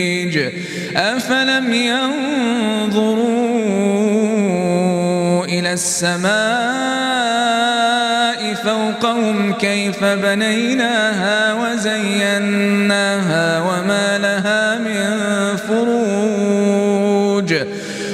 مريج أفلم ينظروا إلى السماء فوقهم كيف بنيناها وزيناها وما لها من فروج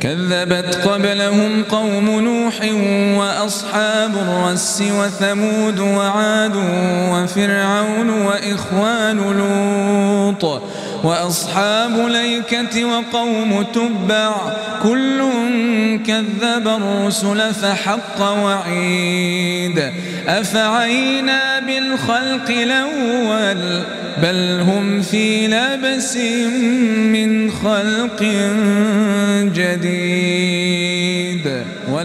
كذبت قبلهم قوم نوح وأصحاب الرس وثمود وعاد وفرعون وإخوان لوط وأصحاب ليكة وقوم تبع كل كذب الرسل فحق وعيد أفعينا بالخلق الأول بل هم في لبس من خلق جديد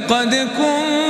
لقد كنت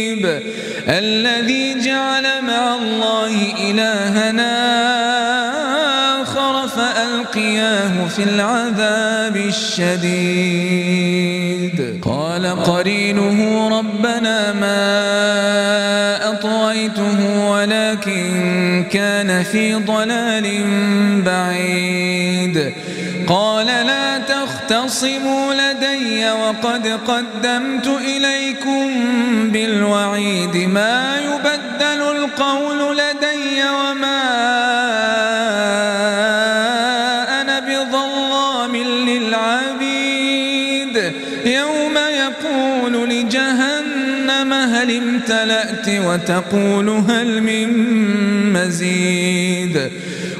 الذي جعل مع الله إلهنا آخر فألقياه في العذاب الشديد. قال قرينه ربنا ما أطويته ولكن كان في ضلال بعيد. قال لا تختصموا لدي وقد قدمت إليكم بالوعيد ما يبدل القول لدي وما أنا بظلام للعبيد. يوم يقول لجهنم هل امتلأت وتقول هل من مزيد.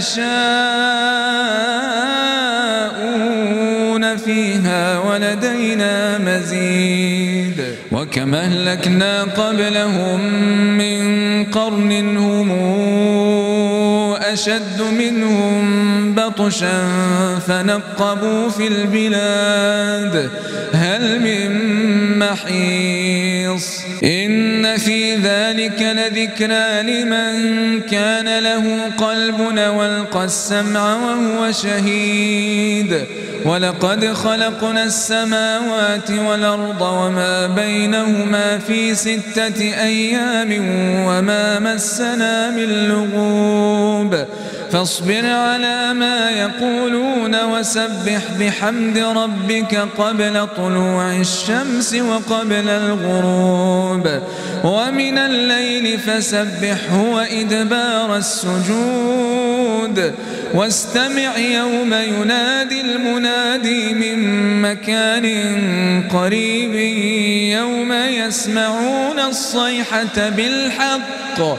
يشاءون فيها ولدينا مزيد وكم أهلكنا قبلهم من قرن هم أشد منهم بطشا فنقبوا في البلاد. هل من محيص؟ إن في ذلك لذكرى لمن كان له قلب والقى السمع وهو شهيد. ولقد خلقنا السماوات والأرض وما بينهما في ستة أيام وما مسنا من لغوب. فاصبر على ما يقولون وسبح بحمد ربك قبل طلوع الشمس وقبل الغروب ومن الليل فسبحه وإدبار السجود واستمع يوم ينادي المنادي من مكان قريب يوم يسمعون الصيحة بالحق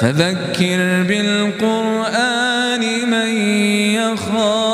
فذكر بالقرآن من يخاف